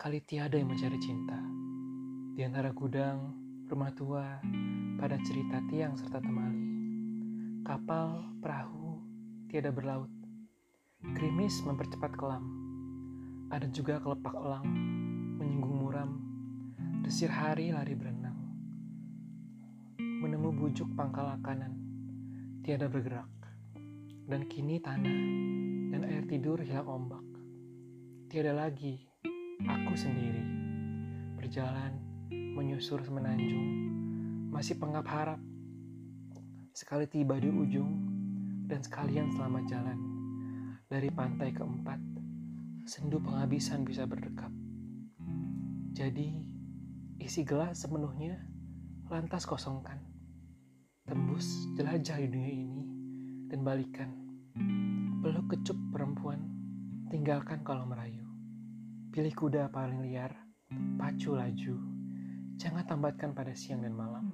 Kali tiada yang mencari cinta. Di antara gudang, rumah tua, pada cerita tiang serta temali. Kapal, perahu, tiada berlaut. Krimis mempercepat kelam. Ada juga kelepak elang, menyinggung muram. Desir hari lari berenang. Menemu bujuk pangkal kanan, tiada bergerak. Dan kini tanah dan air tidur hilang ombak. Tiada lagi aku sendiri berjalan menyusur semenanjung, masih pengap harap. Sekali tiba di ujung dan sekalian selamat jalan dari pantai keempat, sendu penghabisan bisa berdekap. Jadi isi gelas sepenuhnya lantas kosongkan, tembus jelajah di dunia ini dan balikan. Peluk kecup perempuan, tinggalkan kalau merayu. Pilih kuda paling liar, pacu laju. Jangan tambatkan pada siang dan malam.